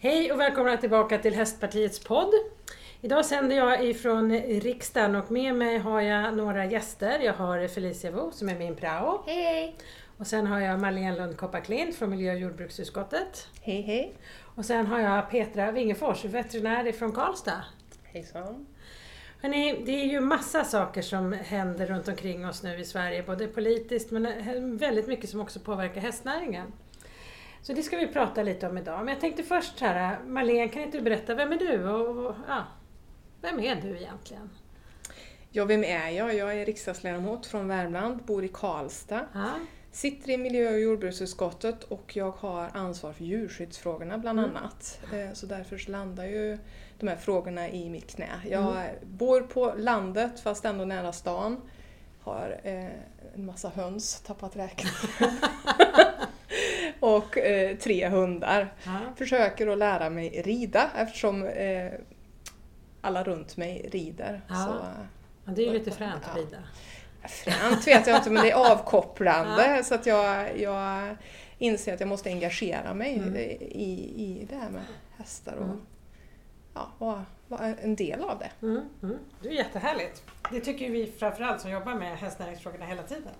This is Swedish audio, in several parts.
Hej och välkomna tillbaka till Hästpartiets podd. Idag sänder jag ifrån riksdagen och med mig har jag några gäster. Jag har Felicia Wu som är min prao. Hej hej! Och sen har jag Marlene Lund Kopparklint från miljö och jordbruksutskottet. Hej hej! Och sen har jag Petra Wingefors, veterinär från Karlstad. Hejsan! Hörrni, det är ju massa saker som händer runt omkring oss nu i Sverige, både politiskt men väldigt mycket som också påverkar hästnäringen. Så det ska vi prata lite om idag. Men jag tänkte först här, Marlene, kan inte du berätta, vem är du? Och, ja, vem är du egentligen? Ja, vem är jag? Jag är riksdagsledamot från Värmland, bor i Karlstad. Ja. Sitter i miljö och jordbruksutskottet och jag har ansvar för djurskyddsfrågorna bland Mm. annat. Eh, Så därför så landar ju de här frågorna i mitt knä. Jag Mm. bor på landet fast ändå nära stan. Har eh, en massa höns, tappat räkningen. och eh, tre hundar. Ja. Försöker att lära mig rida eftersom eh, alla runt mig rider. Ja. Så, Ja, det är ju lite fränt att Ja. rida. Fränt vet jag inte men det är avkopplande så att jag, jag inser att jag måste engagera mig Mm. i, i det här med hästar och Mm. ja, vara, en del av det. Mm, mm. Det är jättehärligt. Det tycker vi framförallt som jobbar med hästnäringsfrågorna hela tiden.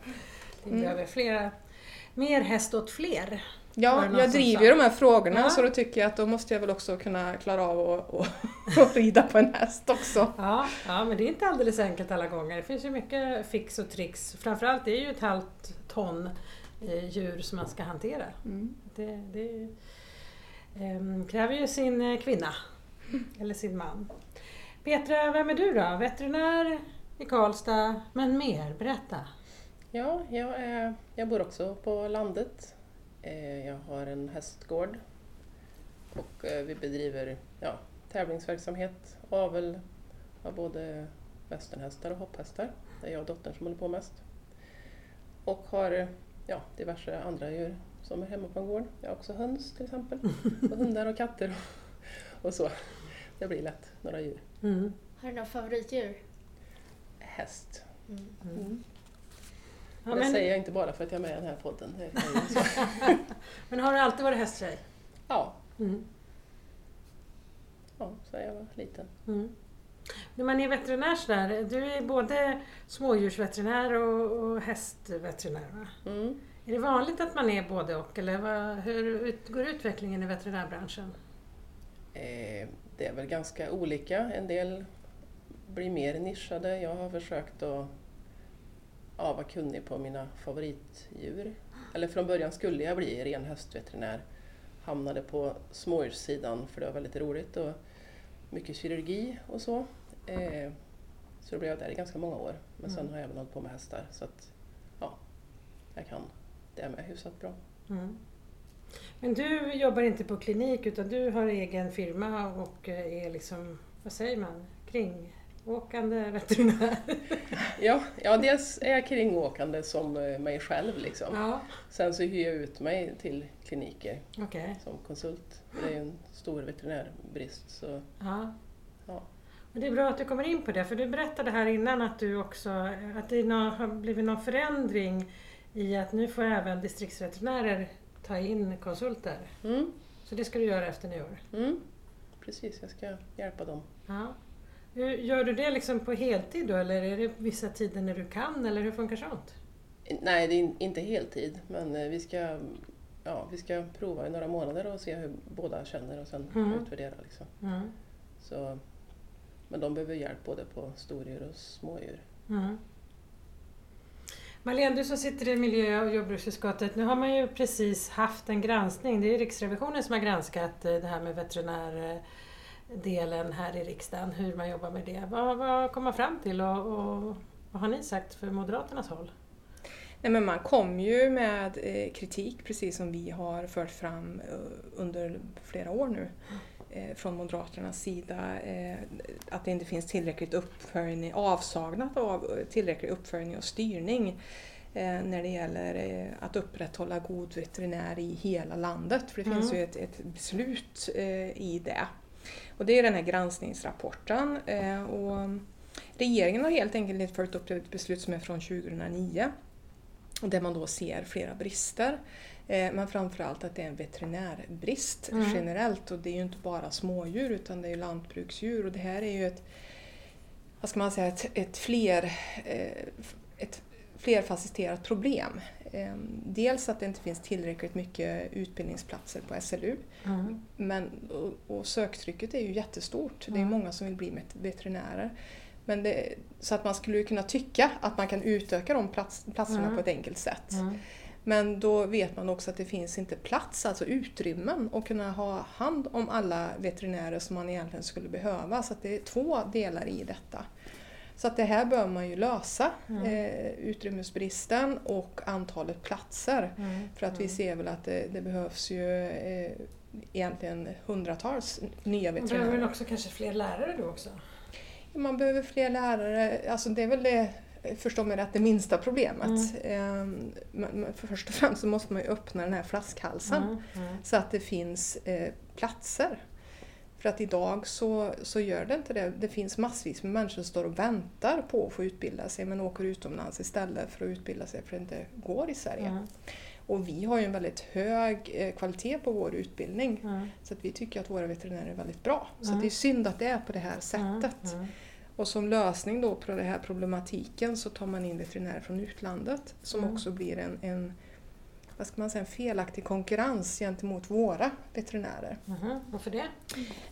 Vi Mm. behöver flera, mer häst åt fler. Ja, jag driver ju de här frågorna Ja. så då tycker jag att då måste jag väl också kunna klara av att rida på en häst också. Ja, ja, men det är inte alldeles enkelt alla gånger. Det finns ju mycket fix och tricks. Framförallt det är ju ett halvt ton eh, djur som man ska hantera. Mm. Det, det ehm, kräver ju sin eh, kvinna, eller sin man. Petra, vem är du då? Veterinär i Karlstad, men mer, berätta. Ja, jag, är, jag bor också på landet. Eh, Jag har en hästgård och eh, vi bedriver ja, tävlingsverksamhet, avel av både västernhästar och hopphästar. Det är jag och dottern som håller på mest. Och har ja, diverse andra djur som är hemma på en gård. Jag har också höns till exempel, och hundar och katter och, och så. Det blir lätt några djur. Mm. Har du några favoritdjur? Häst. Mm. Ja, det men, säger jag inte bara för att jag är med i den här podden. Det men har du alltid varit hästtjej? Ja, Mm. ja, så jag var liten. Mm. När man är veterinär sådär, du är både smådjursveterinär och, och hästveterinär va? Mm. Är det vanligt att man är både och eller vad, hur går utvecklingen i veterinärbranschen? Eh, det är väl ganska olika. En del blir mer nischade. Jag har försökt att ja, vara kunnig på mina favoritdjur. Eller från början skulle jag bli ren hästveterinär. Hamnade på smådjurssidan för det var väldigt roligt och mycket kirurgi och så. Eh, så då blev jag där i ganska många år. Men sen Mm. har jag även hållit på med hästar så att ja, jag kan det med hyfsat bra. Mm. Men du jobbar inte på klinik utan du har egen firma och eh, är liksom, vad säger man, kringåkande veterinär? Ja, ja, dels är jag kringåkande som eh, mig själv liksom. ja, Sen så hyr jag ut mig till kliniker okej. som konsult. Det är en stor veterinärbrist. Så, Ja. det är bra att du kommer in på det, för du berättade här innan att du också, att det har blivit någon förändring i att nu får även distriktsveterinärer ta in konsulter. Mm, Så det ska du göra efter nyår. mm, precis, jag ska hjälpa dem. Ja. Hur, gör du det liksom på heltid då eller är det vissa tider när du kan eller hur funkar sånt? Nej, det är in- inte heltid, men eh, vi ska, ja, vi ska prova i några månader och se hur båda känner och sen Mm. utvärdera. Liksom. Mm. Så, men de behöver hjälp både på stordjur och smådjur. Mm. Marlene, du som sitter i miljö och jordbruksutskottet, nu har man ju precis haft en granskning. Det är Riksrevisionen som har granskat eh, det här med veterinärdelen här i riksdagen, hur man jobbar med det. Vad, vad kom man fram till och, och vad har ni sagt för Moderaternas håll? Nej, men man kom ju med eh, kritik precis som vi har fört fram eh, under flera år nu eh, från Moderaternas sida. Att det inte finns tillräckligt uppföljning, avsaknad av tillräcklig uppföljning och styrning när det gäller att upprätthålla god veterinär i hela landet. För det finns Mm. ju ett, ett beslut i det. Och det är den här granskningsrapporten. Eh, och regeringen har helt enkelt inte följt upp ett beslut som är från 2009 och där man då ser flera brister. Eh, men framförallt att det är en veterinärbrist Mm. generellt och det är ju inte bara smådjur utan det är ju lantbruksdjur och det här är ju ett, vad ska man säga, ett, ett, fler, eh, ett flerfacetterat problem. Eh, Dels att det inte finns tillräckligt mycket utbildningsplatser på SLU Mm. men, och, och söktrycket är ju jättestort. Det är Mm. många som vill bli vet- veterinärer. Men det, så att man skulle kunna tycka att man kan utöka de plats, platserna Mm. på ett enkelt sätt. Mm. Men då vet man också att det finns inte plats, alltså utrymmen, att kunna ha hand om alla veterinärer som man egentligen skulle behöva. Så det är två delar i detta. Så att det här bör man ju lösa, Mm. eh, utrymmesbristen och antalet platser. Mm. För att vi Mm. ser väl att det, det behövs ju eh, egentligen hundratals nya Man behöver veterinärer. också kanske fler lärare då också? Man behöver fler lärare, alltså det är väl det, förstå mig rätt, det minsta problemet. Mm. Ehm, Men, men för först och främst så måste man ju öppna den här flaskhalsen Mm. Mm. så att det finns eh, platser. För att idag så, så gör det inte det. Det finns massvis med människor som står och väntar på att få utbilda sig men åker utomlands istället för att utbilda sig för att det inte går i Sverige. Mm. Och vi har ju en väldigt hög eh, kvalitet på vår utbildning. Mm. Så att vi tycker att våra veterinärer är väldigt bra. Så det är synd att det är på det här sättet. Och som lösning då på den här problematiken så tar man in veterinärer från utlandet som också blir en, en, vad ska man säga, en felaktig konkurrens gentemot våra veterinärer. Mhm. Varför det?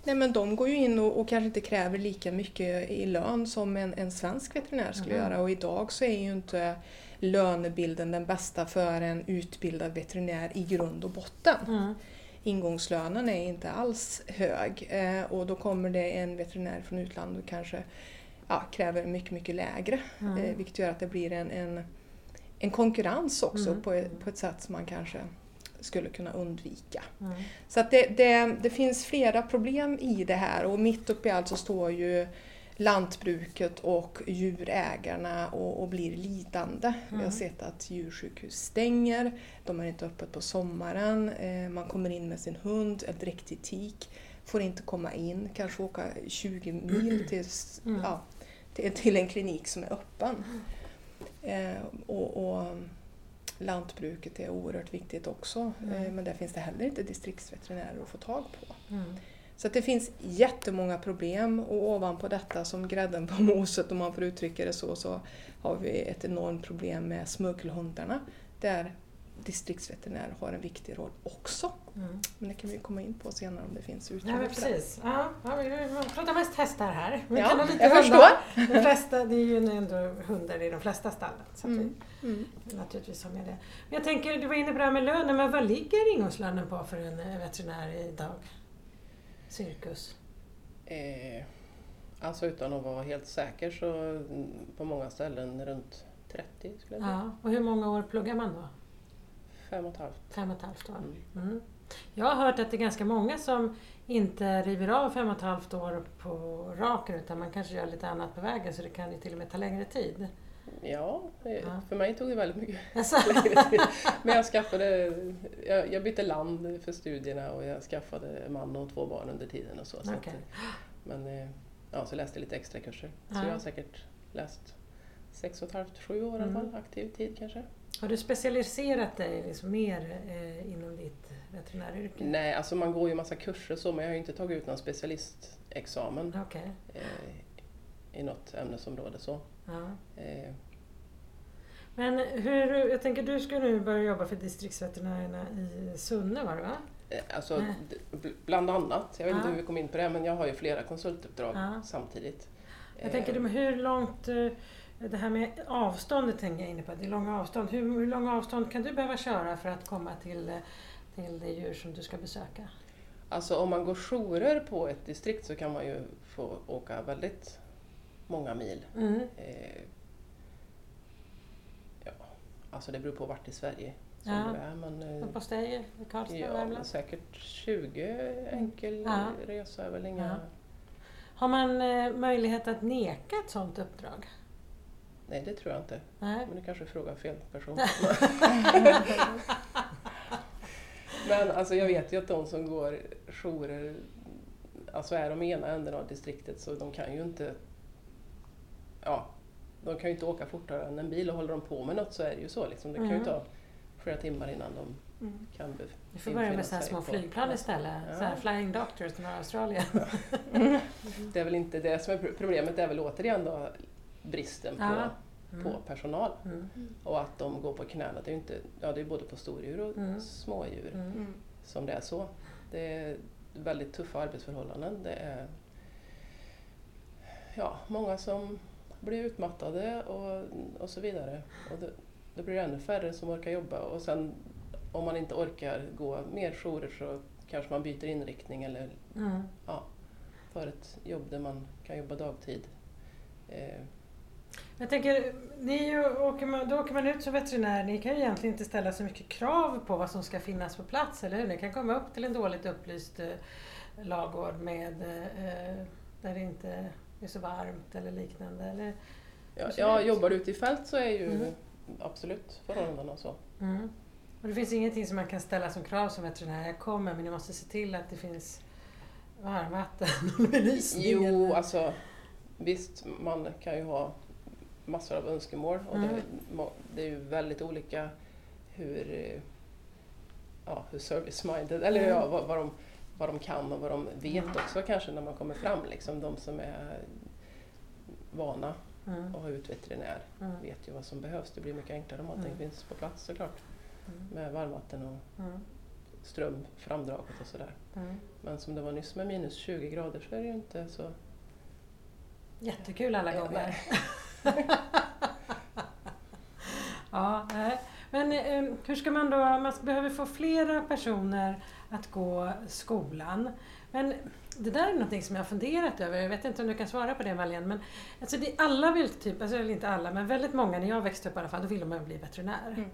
Nej men de går ju in och, och kanske inte kräver lika mycket i lön som en, en svensk veterinär skulle Mhm. göra och idag så är ju inte lönebilden den bästa för en utbildad veterinär i grund och botten. Mm. Ingångslönen är inte alls hög eh, och då kommer det en veterinär från utlandet och kanske ja, kräver mycket, mycket lägre. Mm. Eh, vilket gör att det blir en, en, en konkurrens också Mm. på, ett, på ett sätt som man kanske skulle kunna undvika. Mm. Så att det, det, det finns flera problem i det här och mitt uppe i allt så står ju lantbruket och djurägarna och, och blir lidande. Vi har Mm. sett att djursjukhus stänger, de är inte öppet på sommaren, eh, man kommer in med sin hund, ett riktigt tik, får inte komma in, kanske åka 20 mil till, Mm. ja, till, till en klinik som är öppen. Eh, och, och Lantbruket är oerhört viktigt också, Mm. eh, men där finns det heller inte distriktsveterinärer att få tag på. Mm. Så det finns jättemånga problem och ovanpå detta som grädden på moset om man får uttrycka det så, så har vi ett enormt problem med smuggelhundarna där distriktsveterinärer har en viktig roll också. Mm. Men det kan vi komma in på senare om det finns Ja, utrymme men för det. precis. Ja, ja, vi pratar mest hästar här. Vi Ja, kan ha lite jag hundar. De flesta, det är ju ändå hundar i de flesta stallen. Så att Mm. Mm. vi naturligtvis har med det. Men jag tänker, du var inne på det här med lönen, men vad ligger ingångslönen på för en eh, veterinär idag? Cirkus? Eh, alltså utan att vara helt säker så mm, på många ställen runt 30 skulle jag säga. Ja, och hur många år pluggar man då? Fem och ett halvt. Fem och ett halvt år? Mm. Mm. Jag har hört att det är ganska många som inte river av fem och ett halvt år på raken utan man kanske gör lite annat på vägen så det kan ju till och med ta längre tid. Ja, för mig tog det väldigt mycket Alltså, längre tid. Men jag skaffade, jag, jag bytte land för studierna och jag skaffade man och två barn under tiden och så. så Okej. att, men eh, ja, så läste jag lite extra kurser. Så Ja. jag har säkert läst sex och ett halvt, sju år i alla Mm. fall, aktiv tid kanske. Har du specialiserat dig liksom mer eh, inom ditt veterinäryrke? Nej, alltså man går ju massa kurser så men jag har ju inte tagit ut någon specialistexamen Okej. eh, i något ämnesområde så. Ja. Eh, Men hur, jag tänker du ska nu börja jobba för distriktsveterinärerna i Sunne var det va? eh, alltså Nej. bland annat, jag vet inte Ja. hur vi kom in på det men jag har ju flera konsultuppdrag Ja. samtidigt. Jag tänker Eh, hur långt, eh, det här med avståndet tänker jag inne på, det är långa avstånd. Hur, hur långa avstånd kan du behöva köra för att komma till, till det djur som du ska besöka? Alltså om man går jourer på ett distrikt så kan man ju få åka väldigt många mil. Mm. Eh, ja, alltså det beror på vart i Sverige som Ja. du är. Men, eh, hos dig i Karlstad, ja, Värmland? säkert 20 enkel Ja. resa är väl inga... Ja. Har man eh, möjlighet att neka ett sådant uppdrag? Nej, det tror jag inte. Nej. Men du kanske frågar fel person. Men alltså jag vet ju att de som går jourer, alltså är de i ena änden av distriktet så de kan ju inte, ja, de kan ju inte åka fortare än en bil och håller de på med något så är det ju så liksom. Det kan ju Mm. ta flera timmar innan de Mm. kan be- Vi får börja med sig små flygplan istället. Ja. Så här flying doctors från Australien. Det är väl inte det som är pro- problemet, det är väl återigen då bristen på, Ja. på personal. Mm. Och att de går på knäna. Det är ju inte, ja, det är både på stordjur och Mm. smådjur Mm. Mm. som det är så. Det är väldigt tuffa arbetsförhållanden. Det är ja, många som blir utmattade och, och så vidare. Och det, då blir det ännu färre som orkar jobba. Och sen om man inte orkar gå mer jourer så kanske man byter inriktning eller Mm. för ett jobb där man kan jobba dagtid. Eh, Jag tänker, ni ju, åker man, då åker man ut som veterinär, ni kan ju egentligen inte ställa så mycket krav på vad som ska finnas på plats, eller hur? Ni kan komma upp till en dåligt upplyst eh, lagård med, eh, där det inte är så varmt eller liknande. Eller? ja, Hur ser ja, det ut? jobbar du ute i fält så är ju Mm. absolut förhållandena så. Mm. Och det finns ingenting som man kan ställa som krav som veterinär, jag kommer men ni måste se till att det finns varmvatten och belysning. Jo, eller- alltså visst, man kan ju ha massor av önskemål och Mm. det, är ju väldigt olika hur, ja, hur service-minded, eller Mm. ja, vad, vad, de, vad de kan och vad de vet Mm. också kanske när man kommer fram. Liksom, de som är vana Mm. att ha ut veterinär Mm. vet ju vad som behövs. Det blir mycket enklare om allting Mm. finns på plats såklart. Mm. Med varmvatten och ström framdraget och sådär. Men som det var nyss med minus 20 grader så är det ju inte så Jättekul alla gånger. ja. Men eh, hur ska man då, man behöver få flera personer att gå skolan. Men det där är någonting som jag har funderat över, jag vet inte om du kan svara på det Malin, men alltså det, alla vill typ, alltså eller inte alla, men väldigt många när jag växte upp i alla fall, då ville man bli veterinär. Mm.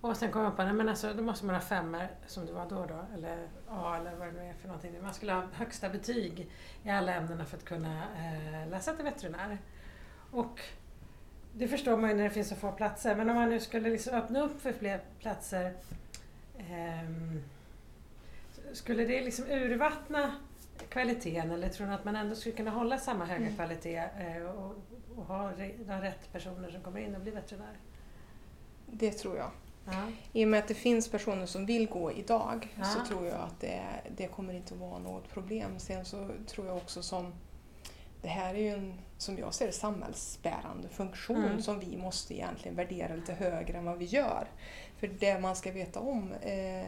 Och sen kom jag på, nej men alltså då måste man ha femmor som det var då då, eller A eller vad det nu är för någonting. Man skulle ha högsta betyg i alla ämnena för att kunna eh, läsa till veterinär. Och det förstår man ju när det finns så få platser, men om man nu skulle liksom öppna upp för fler platser ehm, skulle det liksom urvattna kvaliteten eller tror ni att man ändå skulle kunna hålla samma höga Mm. kvalitet eh, och, och ha redan rätt personer som kommer in och blir veterinär? Det tror jag. Ja. I och med att det finns personer som vill gå idag Ja. så tror jag att det, det kommer inte att vara något problem. Sen så tror jag också som det här är ju en, som jag ser det, samhällsbärande funktion Mm. som vi måste egentligen värdera lite högre än vad vi gör. För det man ska veta om, eh,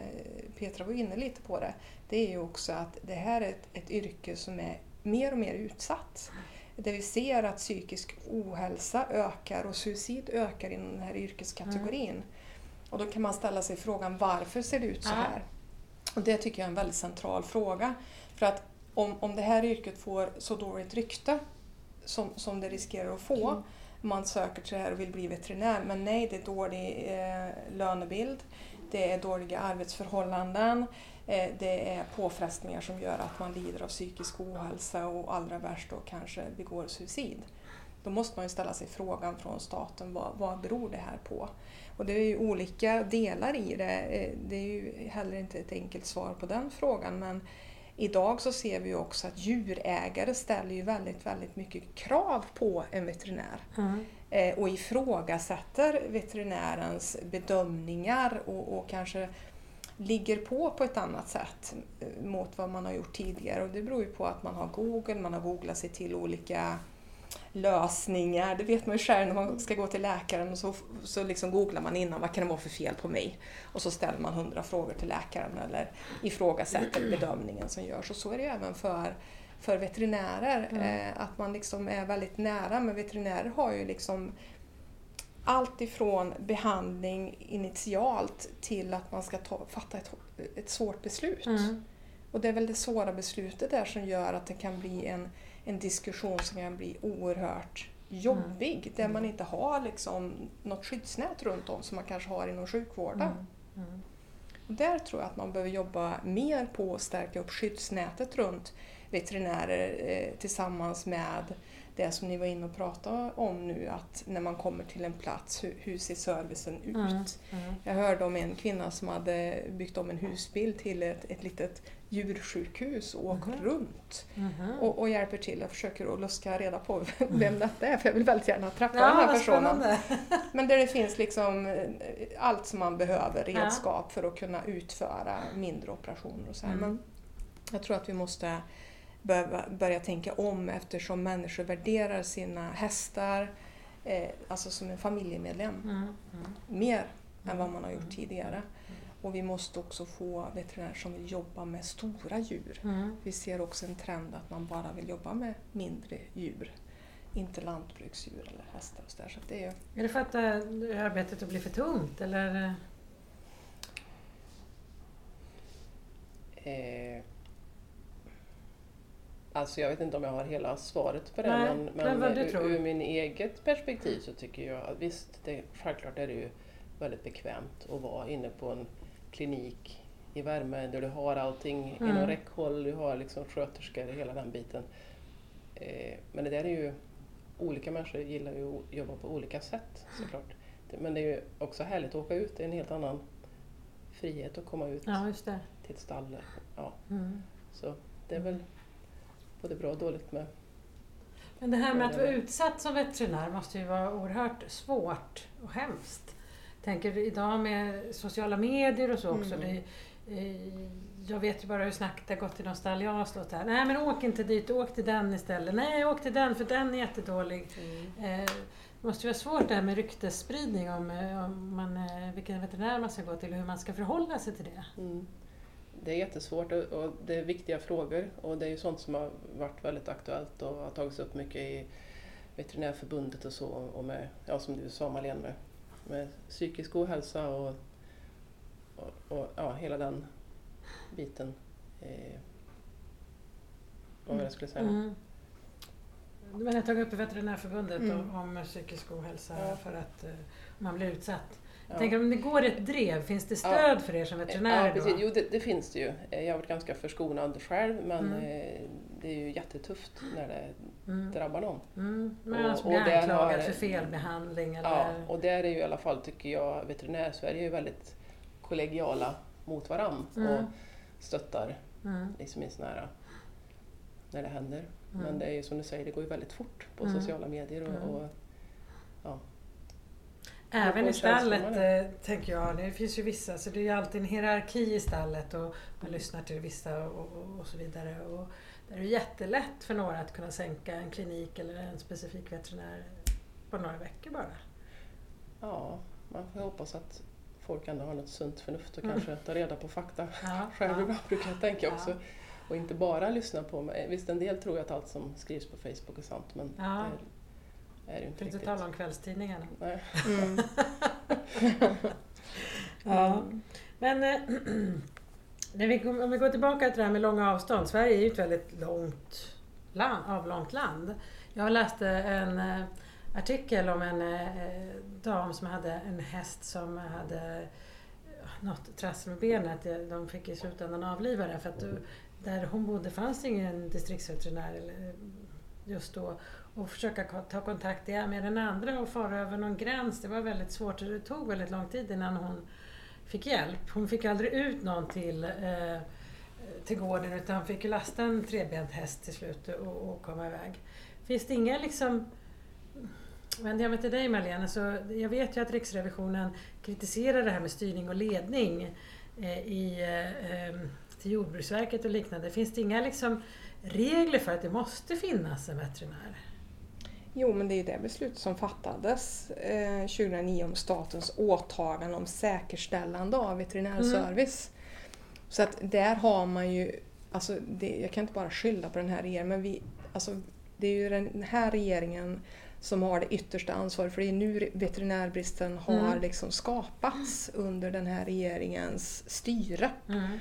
Petra var inne lite på det, det är ju också att det här är ett, ett yrke som är mer och mer utsatt. Där vi ser att psykisk ohälsa ökar och suicid ökar inom den här yrkeskategorin. Och då kan man ställa sig frågan varför ser det ut så här? Och det tycker jag är en väldigt central fråga. För att om, om det här yrket får så dåligt rykte som, som det riskerar att få, Mm. man söker till det här och vill bli veterinär, men nej, det är dålig eh, lönebild, det är dåliga arbetsförhållanden, eh, det är påfrestningar som gör att man lider av psykisk ohälsa och allra värst då kanske begår suicid. Då måste man ju ställa sig frågan från staten, vad, vad beror det här på? Och det är ju olika delar i det. Eh, Det är ju heller inte ett enkelt svar på den frågan, men idag så ser vi också att djurägare ställer ju väldigt, väldigt mycket krav på en veterinär Mm. eh, och ifrågasätter veterinärens bedömningar och, och kanske ligger på på ett annat sätt eh, mot vad man har gjort tidigare. Och det beror ju på att man har Google, man har googlat sig till olika lösningar. Det vet man ju själv när man ska gå till läkaren och så, så liksom googlar man innan vad kan det vara för fel på mig? Och så ställer man hundra frågor till läkaren eller ifrågasätter bedömningen som görs. Och så är det ju även för, för veterinärer, Mm. eh, att man liksom är väldigt nära. Men veterinärer har ju liksom allt ifrån behandling initialt till att man ska ta, fatta ett, ett svårt beslut. Mm. Och det är väl det svåra beslutet där som gör att det kan bli en, en diskussion som kan bli oerhört jobbig. Där man inte har liksom något skyddsnät runt om som man kanske har inom sjukvården. Mm. Mm. Där tror jag att man behöver jobba mer på att stärka upp skyddsnätet runt veterinärer eh, tillsammans med det som ni var inne och pratade om nu, att när man kommer till en plats, hur, hur ser servicen ut? Mm. Mm. Jag hörde om en kvinna som hade byggt om en husbil till ett, ett litet djursjukhus och åkt Mhm. runt Mhm. och, och hjälper till. Jag försöker att luska reda på vem detta är för jag vill väldigt gärna träffa den Ja, här vad personen. Men där det finns liksom eh, allt som man behöver, redskap för att kunna utföra mindre operationer och så här. Mm. Men jag tror att vi måste börja, börja tänka om eftersom människor värderar sina hästar eh, alltså som en familjemedlem Mm. Mm. mer än vad man har gjort tidigare. Och vi måste också få veterinärer som vill jobba med stora djur. Mm. Vi ser också en trend att man bara vill jobba med mindre djur. Inte lantbruksdjur eller hästar och så där. Så det är, Är det för att eh, arbetet blir för tungt eller? Eh, alltså jag vet inte om jag har hela svaret på det Nej, men, men du ur, ur min eget perspektiv så tycker jag att visst, det, självklart är det ju väldigt bekvämt att vara inne på en klinik i värme där du har allting Mm. inom räckhåll, du har liksom sköterskor, hela den biten. Eh, men det där är ju, olika människor gillar ju att jobba på olika sätt såklart. Men det är ju också härligt att åka ut, det är en helt annan frihet att komma ut Ja, till ett stall. Ja, Mm. så det är väl både bra och dåligt med. Men det här med att vara utsatt som veterinär måste ju vara oerhört svårt och hemskt. Tänker idag med sociala medier och så också. Mm. Det, eh, jag vet ju bara hur snacket har gått i de stall jag har stått där. Nej men åk inte dit, åk till den istället. Nej, åk till den för den är jättedålig. Eh, det måste ju vara svårt det här med ryktesspridning om, eh, om man, eh, vilken veterinär man ska gå till och hur man ska förhålla sig till det. Mm. Det är jättesvårt och, och det är viktiga frågor och det är ju sånt som har varit väldigt aktuellt och har tagits upp mycket i Veterinärförbundet och så och med, ja som du sa Malene, med, med psykisk ohälsa och, och, och ja, hela den biten. Eh, vad var det jag skulle säga? Mm. Men jag tog upp i Veterinärförbundet Mm. om, om psykisk ohälsa Ja. för att eh, man blir utsatt. Jag Ja. tänker om det går ett drev, finns det stöd för er som veterinärer Ja, precis. då? Jo, det, det finns det ju. Jag har varit ganska förskonad själv men Mm. eh, det är ju jättetufft när det Mm. drabbar någon. Mm. Men Och- och blir anklagad för felbehandling eller... Ja, och där är ju i alla fall, tycker jag, veterinär-Sverige är väldigt kollegiala mot varann Mm. och stöttar Mm. liksom i såna här, när det händer. Mm. Men det är ju som du säger, det går ju väldigt fort på Mm. sociala medier och, Mm. och. Även i stallet eh, tänker jag, det finns ju vissa, så det är ju alltid en hierarki i stallet och man lyssnar till vissa och, och, och så vidare. Och det är ju jättelätt för några att kunna sänka en klinik eller en specifik veterinär på några veckor bara. ja, man får hoppas att folk ändå har något sunt förnuft och Mm. kanske tar reda på fakta Ja, själv ja. ibland brukar jag tänka också. Ja. Och inte bara lyssna på mig. Visst, en del tror att allt som skrivs på Facebook är sant men Ja. Det är, det inte riktigt. tala om kvällstidningarna. Nej. mm. Ja. Men eh, när vi, om vi går tillbaka till det här med långa avstånd. Sverige är ju ett väldigt långt land, avlångt land. Jag läste en eh, artikel om en eh, dam som hade en häst som hade något trassel med benet. De fick i slutändan avliva den för att där hon bodde fanns ingen distriktsveterinär eller, just då. Och försöka ta kontakt med den andra och fara över någon gräns. Det var väldigt svårt och det tog väldigt lång tid innan hon fick hjälp. Hon fick aldrig ut någon till, eh, till gården utan fick lasta en trebent häst till slut och, och komma iväg. Finns det inga liksom Vänder jag mig till dig Marlene, så jag vet ju att Riksrevisionen kritiserar det här med styrning och ledning eh, i, eh, ehm, till Jordbruksverket och liknande. Finns det inga liksom regler för att det måste finnas en veterinär? Jo, men det är ju det beslut som fattades eh, 2009 om statens åtagande om säkerställande av veterinärservice. Så att där har man ju, alltså det, jag kan inte bara skylla på den här regeringen, men vi, alltså, det är ju den här regeringen som har det yttersta ansvaret för det är nu veterinärbristen har Mm. liksom skapats under den här regeringens styre. Mm.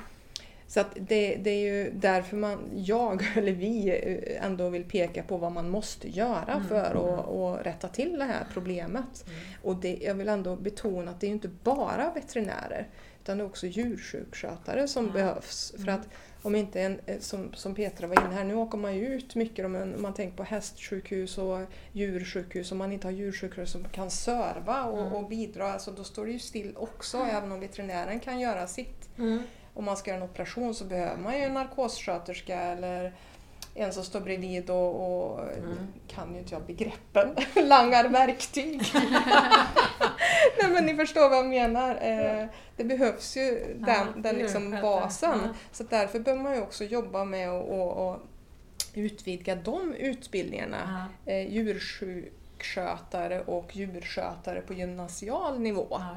Så att det, det är ju därför man, jag eller vi ändå vill peka på vad man måste göra Mm. för att, att rätta till det här problemet. Mm. Och det, jag vill ändå betona att det är inte bara veterinärer. utan det är också djursjukskötare som Ja. behövs. För Mm. att om inte en, eh, som, som Petra var inne här, nu åker man ju ut mycket om man, om man tänker på hästsjukhus och djursjukhus, om man inte har djursjukhus som kan serva och, Mm. och bidra, alltså då står det ju still också, även om veterinären kan göra sitt. Om man ska göra en operation så behöver man ju en narkossköterska eller en som står bredvid och, och Mm. kan ju inte jag begreppen, langar verktyg. Nej men ni förstår vad jag menar. Eh, det behövs ju Ja, den, den liksom basen. Ja. Så därför behöver man ju också jobba med att utvidga de utbildningarna. Ja. Eh, djursjukskötare och djurskötare på gymnasial nivå. Ja.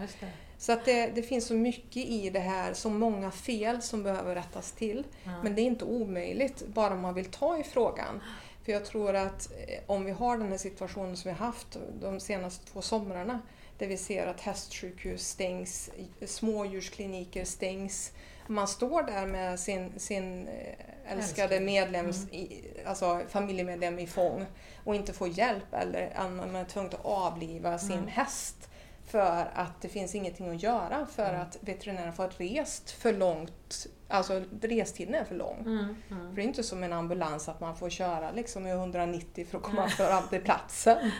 Så att det, det finns så mycket i det här, så många fel som behöver rättas till. Ja. Men det är inte omöjligt, bara man vill ta i frågan. För jag tror att eh, om vi har den här situationen som vi har haft de senaste två somrarna, där vi ser att hästsjukhus stängs, smådjurskliniker stängs. Man står där med sin, sin eh, älskade medlems, Mm. alltså familjemedlem i fång och inte får hjälp eller man är tvungen att avliva sin Mm. häst för att det finns ingenting att göra för Mm. att veterinären får rest för långt, alltså restiden är för lång. Mm. Mm. För det är inte som en ambulans att man får köra liksom i 190 för att komma fram till platsen.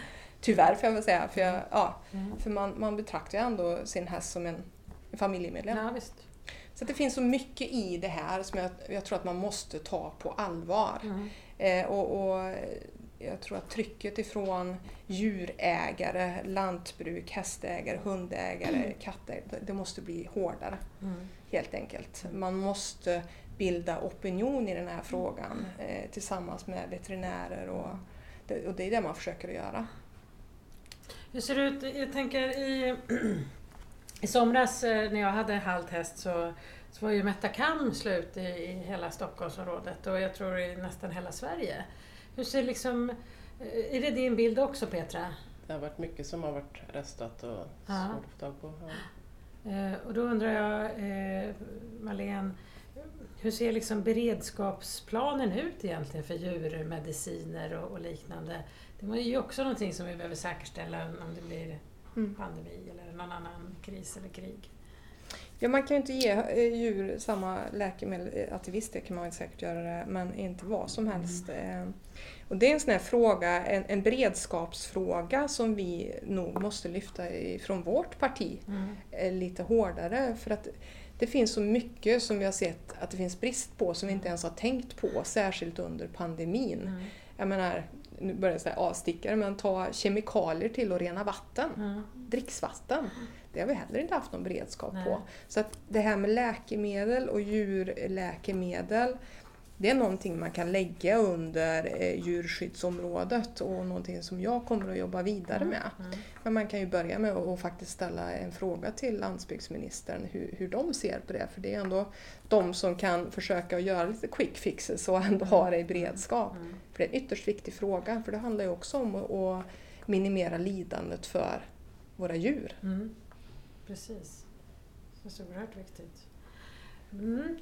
Tyvärr får jag väl säga, för, jag, ja, Mm. för man, man betraktar ju ändå sin häst som en, familjemedlem. Ja, visst. Så det finns så mycket i det här som jag, jag tror att man måste ta på allvar. Mm. Eh, och, och jag tror att trycket ifrån djurägare, lantbruk, hästägare, hundägare, kattägare, det- det måste bli hårdare Mm. helt enkelt. Man måste bilda opinion i den här frågan eh, tillsammans med veterinärer och det, och det är det man försöker att göra. Hur ser det ut? Jag tänker i, i somras eh, när jag hade halt häst så, så var ju Metacam slut i, i hela Stockholmsområdet och jag tror i nästan hela Sverige. Hur ser liksom, eh, är det din bild också Petra? Det har varit mycket som har varit restat och Ja. svårt att få tag på. Ja. Eh, och då undrar jag, eh, Marlene, hur ser liksom beredskapsplanen ut egentligen för djurmediciner och, och liknande? Det var ju också någonting som vi behöver säkerställa om det blir Mm. pandemi eller någon annan kris eller krig. Ja, man kan ju inte ge eh, djur samma läkemedel, eh, att till viss del kan man säkert göra det, men inte vad som helst. Eh, Och det är en sån här fråga, en, en beredskapsfråga som vi nog måste lyfta ifrån vårt parti Mm. lite hårdare. För att det finns så mycket som vi har sett att det finns brist på som vi inte ens har tänkt på, särskilt under pandemin. Mm. Jag menar, nu börjar jag säga avstickare, men ta kemikalier till att rena vatten. Mm. Dricksvatten. Det har vi heller inte haft någon beredskap Nej. på. Så att det här med läkemedel och djurläkemedel det är någonting man kan lägga under eh, djurskyddsområdet och någonting som jag kommer att jobba vidare med. Mm. Men man kan ju börja med att faktiskt ställa en fråga till landsbygdsministern hur, hur de ser på det. För det är ändå de som kan försöka göra lite quick fixes och ändå ha det i beredskap. Mm. För det är en ytterst viktig fråga för det handlar ju också om att- att minimera lidandet för våra djur. Precis. Det är så oerhört viktigt. Mm.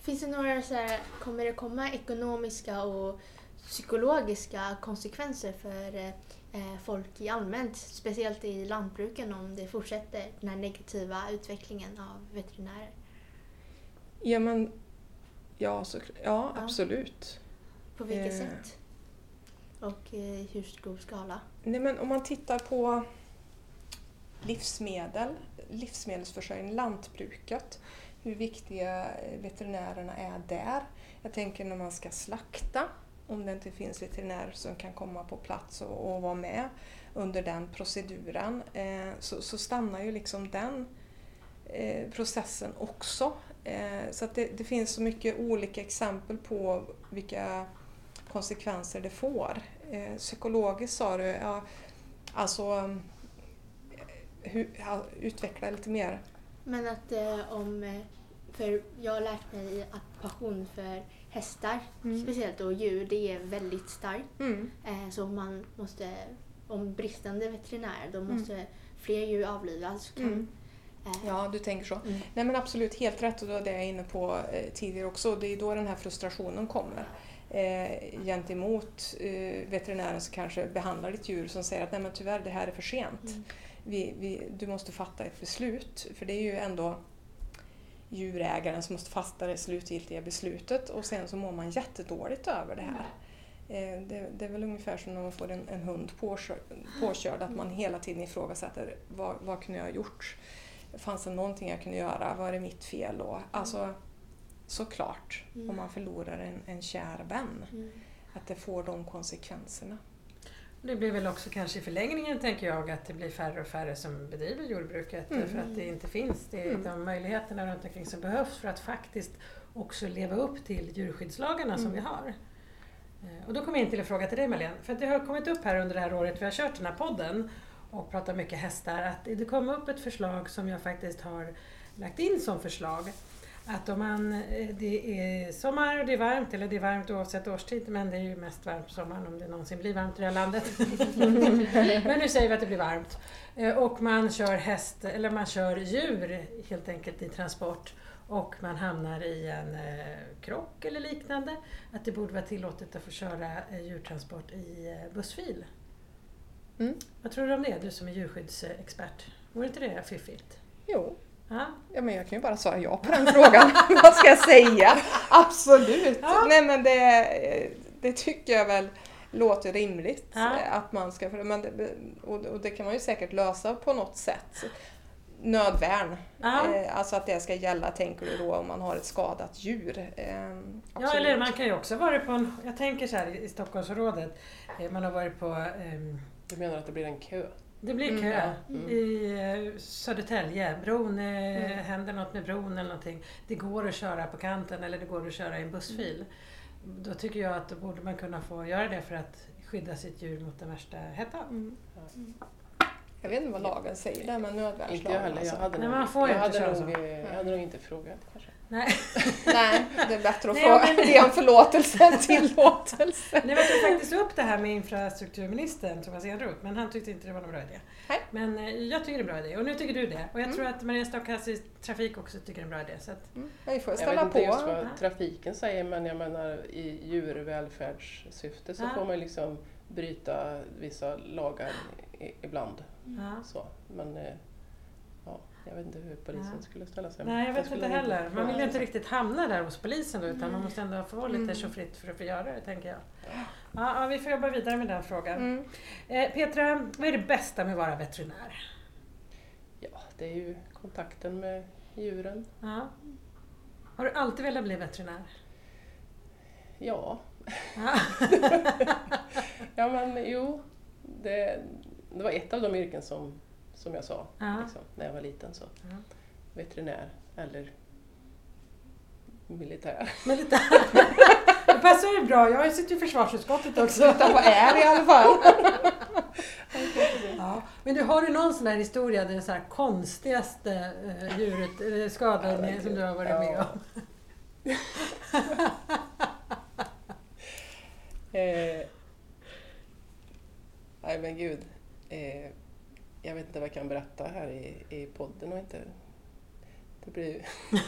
Finns det några så här, kommer det komma ekonomiska och psykologiska konsekvenser för eh, eh, folk i allmänt, speciellt i lantbruken om det fortsätter den här negativa utvecklingen av veterinärer? Ja, men, ja, så, ja, Ja. absolut. På vilket Eh. sätt? Och eh, i hur stor skala? Nej, men om man tittar på livsmedel, livsmedelsförsörjning, lantbruket, hur viktiga eh, veterinärerna är där. Jag tänker när man ska slakta, om det inte finns veterinärer som kan komma på plats och, och vara med under den proceduren, eh, så, så stannar ju liksom den eh, processen också. Eh, så att det, det finns så mycket olika exempel på vilka konsekvenser det får. Eh, psykologiskt sa du, ja, alltså hur, utveckla lite mer. Men att eh, om... eh, För jag har lärt mig att passion för hästar, Mm. speciellt och djur, det är väldigt starkt. Mm. Eh, Så man måste, om bristande veterinär, då Mm. måste fler djur avlivas. Kan, Mm. eh, Ja, du tänker så. mm. Nej men absolut, helt rätt och det var det jag är inne på eh, tidigare också. Det är då den här frustrationen kommer. Eh, gentemot eh, veterinären som kanske behandlar ditt djur som säger att nej men tyvärr det här är för sent. Mm. Vi, vi, du måste fatta ett beslut. För det är ju ändå djurägaren som måste fatta det slutgiltiga beslutet och sen så mår man jättedåligt över det här. Eh, Det, det är väl ungefär som när man får en, en hund påkörd, påkörd, att man hela tiden ifrågasätter vad, vad kunde jag ha gjort? Fanns det någonting jag kunde göra? Var det mitt fel? Och, alltså, såklart, Mm. om man förlorar en, en kär vän, Mm. att det får de konsekvenserna. Det blir väl också kanske i förlängningen, tänker jag, att det blir färre och färre som bedriver jordbruket Mm. för att det inte finns det, Mm. de möjligheterna runt omkring som behövs för att faktiskt också leva upp till djurskyddslagarna som Mm. vi har. Eh, Och då kommer jag in till en fråga till dig Marlene, för att det har kommit upp här under det här året vi har kört den här podden och pratat mycket hästar, att det kom upp ett förslag som jag faktiskt har lagt in som förslag. Att om man, eh, det är sommar och det är varmt, eller det är varmt oavsett årstid, men det är ju mest varmt på sommaren om det någonsin blir varmt i det här landet. men nu säger vi att det blir varmt. Eh, Och man kör häst, eller man kör djur helt enkelt i transport och man hamnar i en eh, krock eller liknande. Att det borde vara tillåtet att få köra djurtransport i bussfil. Mm. Vad tror du om det, du som är djurskyddsexpert? Vore inte det fiffigt? Jo, Ja. Ja, men jag kan ju bara svara ja på den frågan. Vad ska jag säga? Absolut! Ja. Nej men det, det tycker jag väl låter rimligt. Ja. Att man ska, men det, och, det kan man ju säkert lösa på något sätt. Nödvärn. Ja. Eh, alltså att det ska gälla, tänker du då, om man har ett skadat djur. Eh, Ja, absolut. eller man kan ju också vara på en, jag tänker så här i Stockholmsområdet, eh, man har varit på, ehm, Du menar att det blir en kö? det blir Mm, kö ja. Mm. i eh, Södertälje, bron, eh, Mm. händer något med bron eller någonting. Det går att köra på kanten eller det går att köra i en bussfil. Då tycker jag att då borde man kunna få göra det för att skydda sitt djur mot den värsta hettan. Mm. Jag vet inte vad lagen säger där med nödvärnslagen. Inte jag heller. Jag alltså. hade, Nej, nog, jag, hade eh, jag hade nog inte frågat kanske. Nej. Nej, det är bättre att Nej, få men- be om förlåtelse än tillåtelse. Nu var tog faktiskt upp det här med infrastrukturministern Thomas Eneroth, men han tyckte inte det var någon bra idé. Nej. Men eh, jag tycker det är en bra idé och nu tycker du det. Och jag Mm. tror att Maria Stockhaus i Trafik också tycker det är en bra idé. Så att, Mm. Vi får Jag ställa vet inte på. just vad trafiken säger men jag menar i djurvälfärdssyfte så Ja. får man liksom bryta vissa lagar i, ibland. ja. Så. Men eh, ja, jag vet inte hur polisen Ja. skulle ställa sig. Nej, jag vet inte heller. Man vill ju inte riktigt hamna där hos polisen då, utan man måste ändå få vara lite Mm. tjofritt för att få göra det, tänker jag. Ja, ja, vi får jobba vidare med den frågan. Mm. Eh, Petra, vad är det bästa med att vara veterinär? Ja, det är ju kontakten med djuren. Ja. Har du alltid velat bli veterinär? Ja, Ja. ja men jo. Det, det var ett av de yrken som, som jag sa Ja. liksom, när jag var liten. Så. Ja. Veterinär eller militär. Lite... Det passar ju bra, jag sitter ju i försvarsutskottet också. Utan vad är det i alla fall? Ja. Men du, har du någon sån här historia, den så här konstigaste eh, djuret, eller skadan Ja, som du har varit ja. med om? Eh, nej men gud. Eh, jag vet inte vad jag kan berätta här i, i podden och inte... Det blir...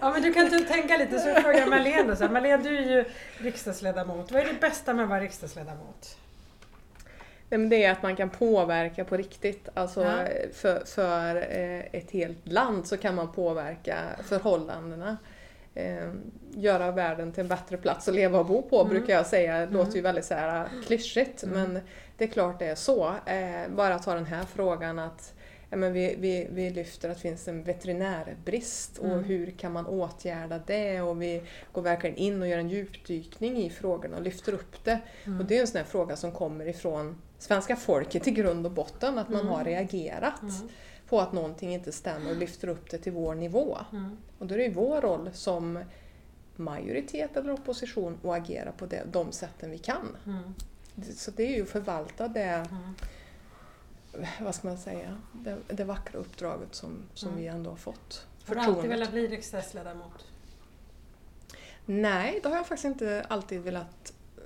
Ja, men du kan inte tänka lite så frågar jag Marlene då. Så här, Marlene, du är ju riksdagsledamot. Vad är det bästa med att vara riksdagsledamot? Nej, men det är att man kan påverka på riktigt. Alltså Ja. eh, för, för eh, ett helt land så kan man påverka förhållandena. Eh, göra världen till en bättre plats att leva och bo på Mm. brukar jag säga. Det låter ju Mm. väldigt så här, klyschigt Mm. men det är klart det är så. Eh, bara ta den här frågan att ja, men vi, vi, vi lyfter att det finns en veterinärbrist och Mm. hur kan man åtgärda det och vi går verkligen in och gör en djupdykning i frågorna och lyfter upp det. Mm. Och det är en sån här fråga som kommer ifrån svenska folket i grund och botten, att man Mm. har reagerat Mm. på att någonting inte stämmer och lyfter upp det till vår nivå. Mm. Och då är det ju vår roll som majoritet eller opposition att agera på det, de sätten vi kan. Så det är ju att förvalta det, Mm. vad ska man säga, det, det vackra uppdraget som, som Mm. vi ändå har fått. Har du alltid velat bli riksdagsledamot? Nej, det har jag faktiskt inte alltid velat eh,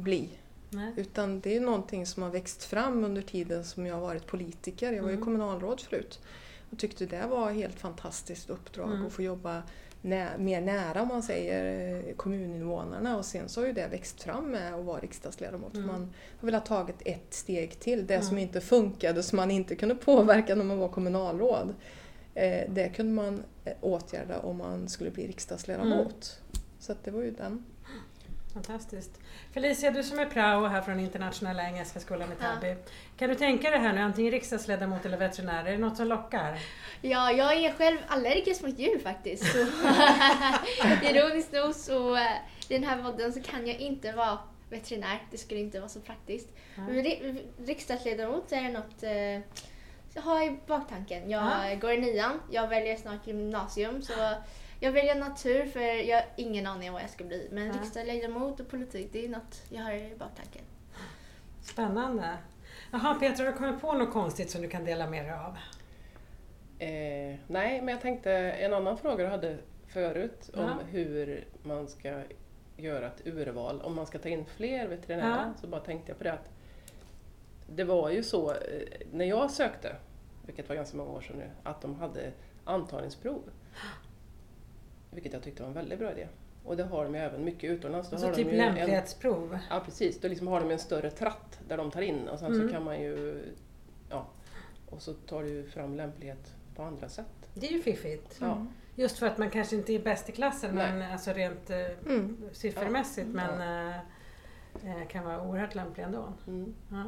bli. Nej. Utan det är någonting som har växt fram under tiden som jag har varit politiker. Jag var ju Mm. kommunalråd förut och tyckte det var ett helt fantastiskt uppdrag Mm. att få jobba nä, mer nära om man säger eh, kommuninvånarna och sen så har ju det växt fram med att vara riksdagsledamot. Mm. Man har velat tagit ett steg till. Det som Mm. inte funkade, som man inte kunde påverka när man var kommunalråd. Eh, det kunde man eh, åtgärda om man skulle bli riksdagsledamot. Så att det var ju den. Fantastiskt. Felicia, du som är prao här från Internationella Engelska Skolan i Ja. Täby. Kan du tänka dig här nu, antingen riksdagsledamot eller veterinär, är det något som lockar? Ja, jag är själv allergisk mot djur faktiskt. Så ironiskt nog så eh, i den här podden så kan jag inte vara veterinär. Det skulle inte vara så praktiskt. Men ri- riksdagsledamot är något eh, jag har i baktanken. Jag Ja. går i nian, jag väljer snart gymnasium så jag väljer natur för jag har ingen aning om vad jag ska bli. Men Ja. riksdagsledamot och politik, det är något jag har i baktanken. Spännande. Jaha Petra, har du kommit på något konstigt som du kan dela med dig av? Eh, nej, men jag tänkte en annan fråga du hade förut om Ja. hur man ska göra ett urval. Om man ska ta in fler veterinärer Ja. så bara tänkte jag på det att det var ju så eh, när jag sökte, vilket var ganska många år sedan nu, att de hade antagningsprov. Vilket jag tyckte var en väldigt bra idé. Och det har de ju även mycket utomlands. Då Alltså har typ de ju en, lämplighetsprov? Ja precis, då liksom har de en större tratt där de tar in och sen Mm. så kan man ju, ja, och så tar du fram lämplighet på andra sätt. Det är ju fiffigt. Ja. Just för att man kanske inte är bäst i klassen, Nej. men alltså rent eh, Mm. siffermässigt, Ja. men eh, kan vara oerhört lämplig ändå. Mm. Ja.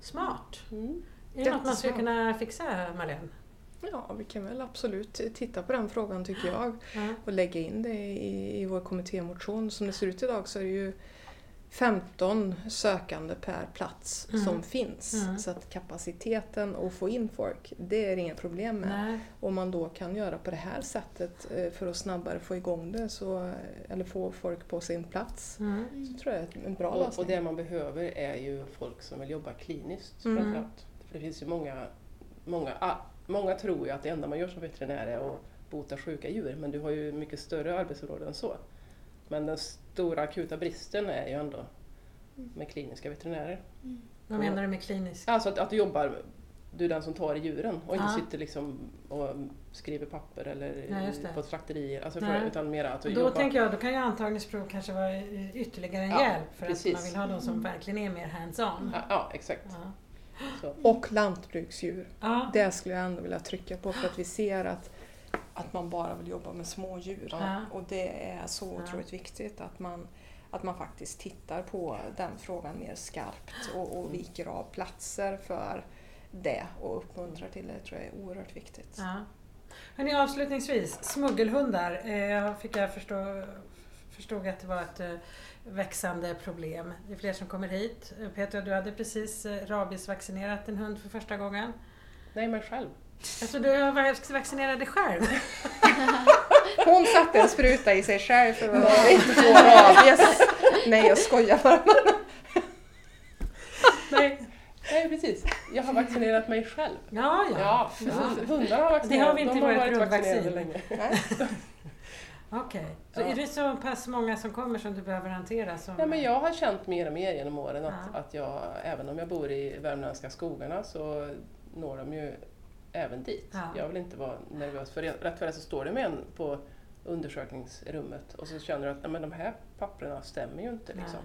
Smart! Mm. Är det något man skulle kunna fixa, Marlene? Ja, vi kan väl absolut titta på den frågan tycker jag. Ja. och lägga in det i, i vår kommittémotion. Som det ser ut idag så är det ju 15 sökande per plats Mm. som finns. Mm. Så att kapaciteten att få in folk, det är inga problem med. Nej. Om man då kan göra på det här sättet eh, för att snabbare få igång det, så, eller få folk på sin plats, Mm. så tror jag det är en bra Och, och lösning. det man behöver är ju folk som vill jobba kliniskt Mm. framförallt. För det finns ju många, många, många tror ju att det enda man gör som veterinär är att bota sjuka djur, men du har ju mycket större arbetsområden än så. Men den stora akuta bristen är ju ändå med kliniska veterinärer. Vad menar du med klinisk? Alltså att, att du jobbar, du är den som tar i djuren och inte Ja. sitter liksom och skriver papper eller det. på slakterier. Alltså Nej. för, utan mera att Och då jobbar... tänker jag, då kan ju antagningsprov kanske vara ytterligare en Ja, hjälp för precis. att man vill ha de som verkligen är mer hands-on. Ja, ja, exakt. Ja. Så. Och lantbruksdjur. Ja. Det skulle jag ändå vilja trycka på för att vi ser att, att man bara vill jobba med små djur. Ja. Och det är så otroligt viktigt att man, att man faktiskt tittar på den frågan mer skarpt och, och viker av platser för det och uppmuntrar till det tror jag är oerhört viktigt. Ja. Hörrni, avslutningsvis, smuggelhundar. Eh, fick jag förstå, förstod att det var ett eh, växande problem. Det är fler som kommer hit. Eh, Petra, du hade precis eh, rabiesvaccinerat en hund för första gången. Nej, men själv. Tror du vaccinerade dig själv. Hon satte en spruta i sig själv för att inte få rabies. Nej jag skojar bara. Nej, nej, precis. Jag har vaccinerat mig själv. Ja, ja. Ja, Ja. hundarna har vaccinerat. Det har vi inte de har varit vaccinerade länge. Okej. Så Ja. är det så pass många som kommer som du behöver hantera? Som... Ja, men jag har känt mer och mer genom åren att, Ja. att jag, även om jag bor i värmländska skogarna så når de ju även dit. Ja. Jag vill inte vara nervös för rätt för det så står det med en på undersökningsrummet och så känner du att men de här papperna stämmer ju inte. Liksom.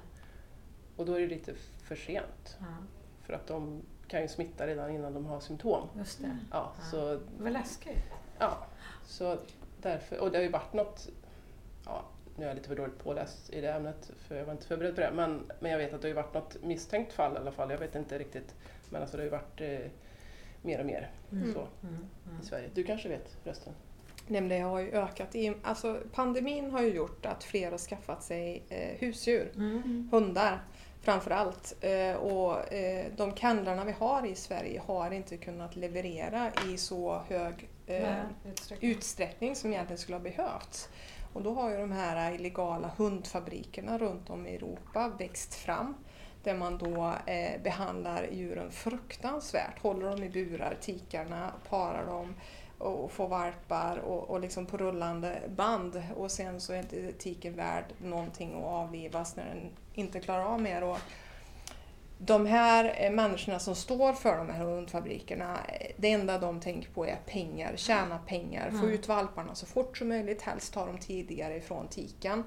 Och då är det lite för sent. För att de kan ju smitta redan innan de har symptom. just det. Ja, Ja. Så, Vad läskigt. ja, så därför, och det har ju varit något, ja, nu är jag lite för dåligt påläst i det ämnet för jag var inte förberedd på det, men, men jag vet att det har ju varit något misstänkt fall i alla fall, jag vet inte riktigt, men alltså det har ju varit eh, mer och mer Mm. så Mm. Mm. i Sverige. Du kanske vet resten? Nej, men det har ju ökat. I, alltså, pandemin har ju gjort att fler har skaffat sig eh, husdjur. Mm. hundar framför allt. Eh, och eh, de kennlarna vi har i Sverige har inte kunnat leverera i så hög eh, utsträckning. utsträckning som egentligen skulle ha behövts. Och då har ju de här illegala hundfabrikerna runt om i Europa växt fram där man då eh, behandlar djuren fruktansvärt, håller dem i burar, tikarna, parar dem och får valpar och, och liksom på rullande band och sen så är inte tiken värd någonting att avlivas när den inte klarar av mer. Och de här eh, människorna som står för de här hundfabrikerna, eh, det enda de tänker på är pengar, tjäna pengar, få Mm. ut valparna så fort som möjligt, helst ta dem tidigare ifrån tiken.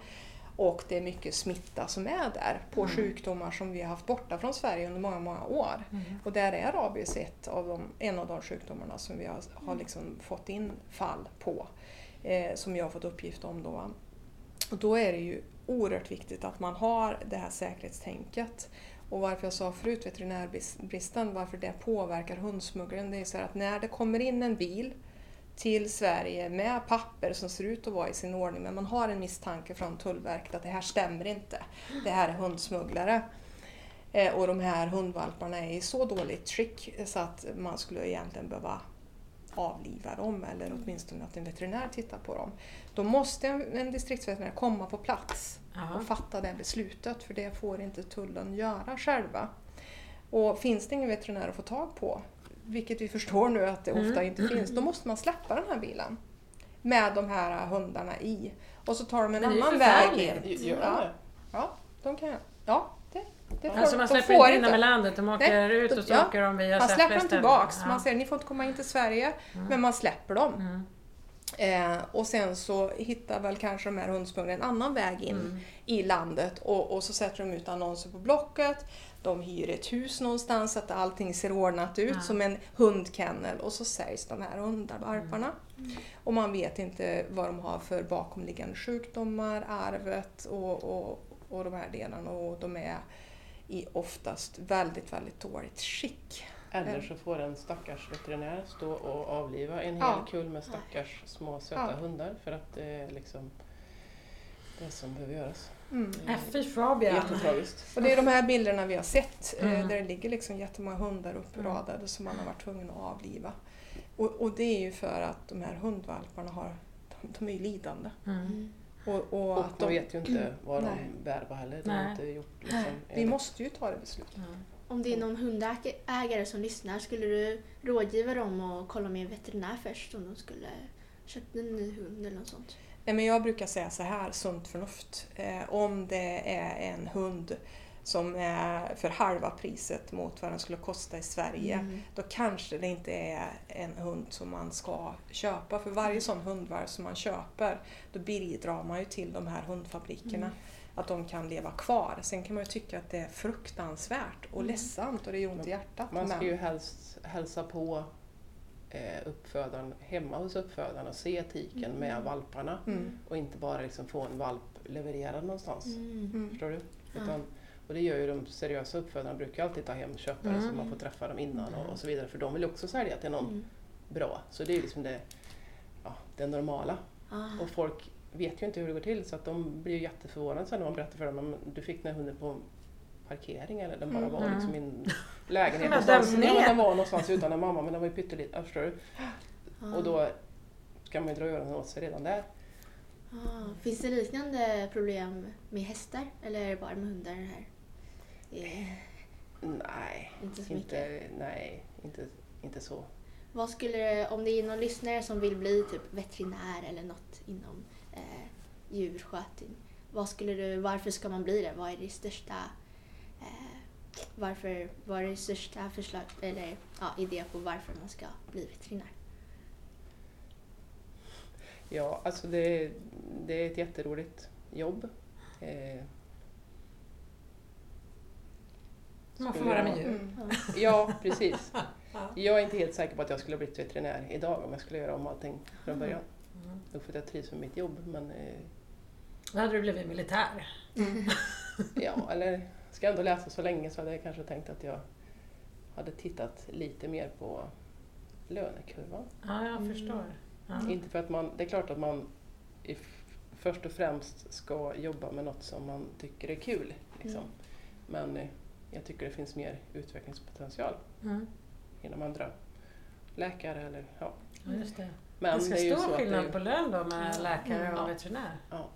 Och det är mycket smitta som är där på Mm. sjukdomar som vi har haft borta från Sverige under många, många år. Mm. Och där är rabies ett av de, en av de sjukdomarna som vi har, har liksom fått in fall på. Eh, som jag har fått uppgift om då. Och då är det ju oerhört viktigt att man har det här säkerhetstänket. Och varför jag sa förut veterinärbristen, varför det påverkar hundsmugglingen, det är så här att när det kommer in en bil till Sverige med papper som ser ut att vara i sin ordning men man har en misstanke från Tullverket att det här stämmer inte. Det här är hundsmugglare. Eh, och de här hundvalparna är i så dåligt skick så att man skulle egentligen behöva avliva dem eller åtminstone att en veterinär tittar på dem. Då måste en, en distriktsveterinär komma på plats Ja. och fatta det beslutet för det får inte tullen göra själva. Och finns det ingen veterinär att få tag på, vilket vi förstår nu att det Mm. ofta inte finns, då måste man släppa den här bilen med de här hundarna i. Och så tar de en Men annan väg in. Ja. Ja, de kan Ja, det, det får, Alltså man släpper inte in dem i landet, de åker Nej, ut och så ja, åker de via Man släpper dem tillbaks. Ja. Man säger ni får inte komma in till Sverige, men man släpper dem. Mm. Eh, och sen så hittar väl kanske de här hundsmugglarna en annan väg in Mm. i landet och, och så sätter de ut annonser på Blocket. De hyr ett hus någonstans så att allting ser ordnat ut Ja. som en hundkennel och så säljs de här hundarvalparna. Och man vet inte vad de har för bakomliggande sjukdomar, arvet och, och, och de här delarna och de är i oftast väldigt, väldigt dåligt skick. Eller så får en stackars veterinär stå och avliva en hel Ja. kull med stackars små söta Ja. hundar för att det är liksom det som behöver göras. Mm. Äh, Fy Fabian! Jättetragiskt. Och det är de här bilderna vi har sett eh, Mm. där det ligger liksom jättemånga hundar uppradade som man har varit tvungen att avliva. Och, och det är ju för att de här hundvalparna har, de, de är ju lidande. Mm. Och, och, Och att man de, vet ju inte vad Nej. de bär på heller. De Nej. inte gjort liksom, vi måste ju ta det beslutet. Ja. Om det är någon hundägare som lyssnar, skulle du rådgiva dem att kolla med en veterinär först om de skulle köpa en ny hund eller något sånt? Nej, men jag brukar säga så här, sunt förnuft. Eh, om det är en hund som är för halva priset mot vad den skulle kosta i Sverige, Mm. då kanske det inte är en hund som man ska köpa. För varje sån hundvalp som man köper, då bidrar man ju till de här hundfabrikerna. Mm. Att de kan leva kvar. Sen kan man ju tycka att det är fruktansvärt och Mm. ledsamt och det gör ont i hjärtat. Man ska ju helst hälsa på eh, uppfödaren hemma hos uppfödaren och se etiken med Mm. valparna Mm. och inte bara liksom få en valp levererad någonstans. Mm. Förstår du? Ja. Utan, och det gör ju de seriösa uppfödarna, brukar alltid ta hem köpare Mm. så man får träffa dem innan och, och så vidare. För de vill också sälja till någon Mm. bra. Så det är liksom det, ja, det normala. Ah. Och folk vet ju inte hur det går till så att de blir ju jätteförvånade sen när man berättar för dem att du fick den här hunden på parkering eller den bara Mm. var liksom i en lägenhet någonstans. Ja, den var någonstans utan en mamma men den var ju pytteliten, förstår du? Ah. Och då ska man ju dra öronen åt sig redan där. Ah. Finns det liknande problem med hästar eller är det bara med hundar här? Nej, inte så mycket. inte, nej, inte, inte så. Vad skulle om det är någon lyssnare som vill bli typ veterinär eller något inom eh, djurskötning. Vad skulle du, varför ska man bli det? Vad är det största eh, varför, vad är det största förslag, eller ja, idé på varför man ska bli veterinär? Ja, alltså det, det är ett jätteroligt jobb. Eh, Man får vara med djur. Mm. Ja, precis. Ja. Jag är inte helt säker på att jag skulle ha blivit veterinär idag om jag skulle göra om allting från Mm. början. Mm. Nog för att jag trivs med mitt jobb, men eh, Då hade du blivit militär. ja, eller ska jag ändå läsa så länge så hade jag kanske tänkt att jag hade tittat lite mer på lönekurvan. Ja, jag Mm. förstår. Ja. Inte för att man, det är klart att man i först och främst ska jobba med något som man tycker är kul. Liksom. Mm. Men eh, jag tycker det finns mer utvecklingspotential Mm. inom andra läkare eller ja. Ja, just det. Men Ganska det är ju stor skillnad det, på lön då med Ja. läkare Mm. och Ja. veterinär. ja.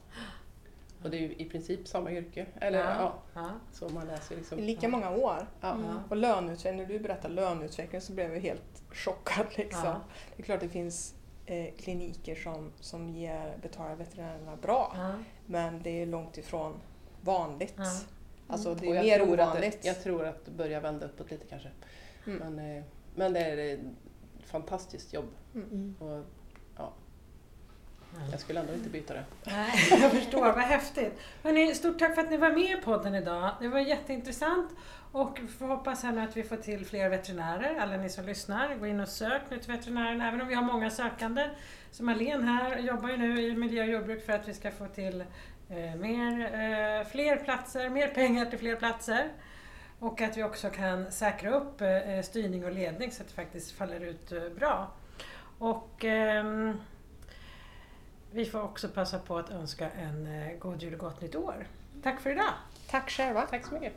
Och det är ju i princip samma yrke. Eller Ja. ja, så man läser liksom. Lika många år. Ja. Mm. Och löneutveckling, när du berättar löneutveckling så blev jag helt chockad. Liksom. Ja. Det är klart det finns eh, kliniker som, som ger, betalar veterinärerna bra. Ja. Men det är långt ifrån vanligt Ja. Alltså det Och är jag mer tror att ovanligt. Det, jag tror att det börjar vända uppåt lite kanske. Mm. Men, eh, men det är ett fantastiskt jobb. Mm. Och, ja, jag skulle ändå inte byta det. Nej, jag förstår, vad häftigt. Hörrni, stort tack för att ni var med i podden idag. Det var jätteintressant och vi får hoppas här nu att vi får till fler veterinärer. Alla ni som lyssnar, gå in och sök nu till veterinären. Även om vi har många sökande. Så Marlene här jobbar ju nu i miljö och jordbruk för att vi ska få till mer, eh, fler platser, mer pengar till fler platser. Och att vi också kan säkra upp eh, styrning och ledning så att det faktiskt faller ut eh, bra. Och ehm, vi får också passa på att önska en eh, god jul och gott nytt år. Tack för idag! Tack själva. Tack så mycket.